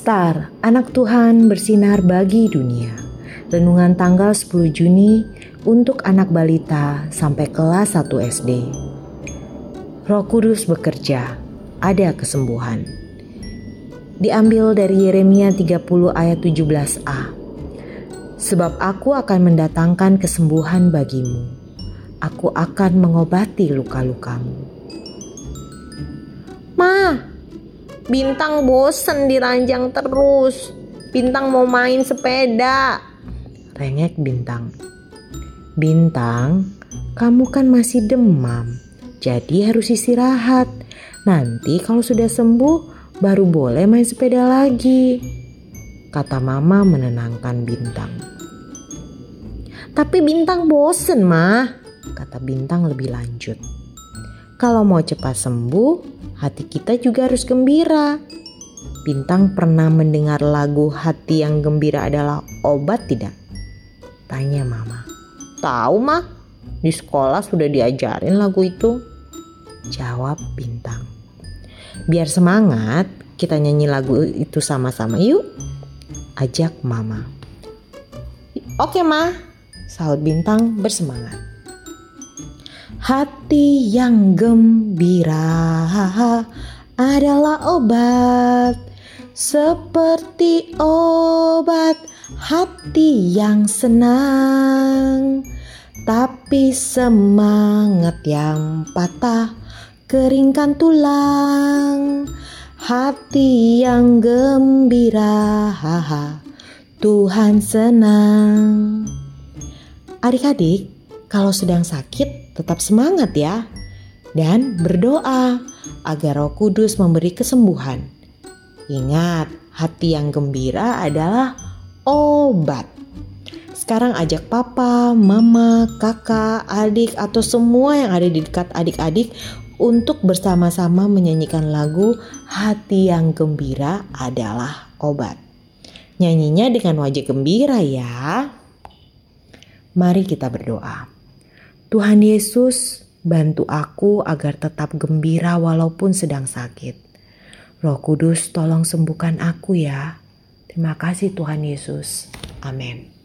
Star, anak Tuhan bersinar bagi dunia. Renungan tanggal 10 Juni untuk anak balita sampai kelas 1 SD. Roh Kudus bekerja, ada kesembuhan. Diambil dari Yeremia 30 ayat 17a. Sebab aku akan mendatangkan kesembuhan bagimu. Aku akan mengobati luka-lukamu. Ma, Bintang bosen diranjang terus. Bintang mau main sepeda. Rengek Bintang. Bintang, kamu kan masih demam. Jadi harus istirahat. Nanti kalau sudah sembuh baru boleh main sepeda lagi. Kata mama menenangkan Bintang. Tapi Bintang bosen mah. Kata Bintang lebih lanjut. Kalau mau cepat sembuh, hati kita juga harus gembira. Bintang pernah mendengar lagu hati yang gembira adalah obat tidak? Tanya mama. Tahu mah, di sekolah sudah diajarin lagu itu. Jawab Bintang. Biar semangat, kita nyanyi lagu itu sama-sama yuk. Ajak mama. Oke mah, sahut Bintang bersemangat. Hati yang gembira adalah obat seperti obat hati yang senang. Tapi semangat yang patah keringkan tulang. Hati yang gembira, Tuhan senang. Adik-adik, kalau sedang sakit, tetap semangat ya. Dan berdoa agar Roh Kudus memberi kesembuhan. Ingat, hati yang gembira adalah obat. Sekarang ajak papa, mama, kakak, adik, atau semua yang ada di dekat adik-adik untuk bersama-sama menyanyikan lagu Hati yang Gembira adalah Obat. Nyanyinya dengan wajah gembira ya. Mari kita berdoa. Tuhan Yesus, bantu aku agar tetap gembira walaupun sedang sakit. Roh Kudus, tolong sembuhkan aku ya. Terima kasih, Tuhan Yesus. Amin.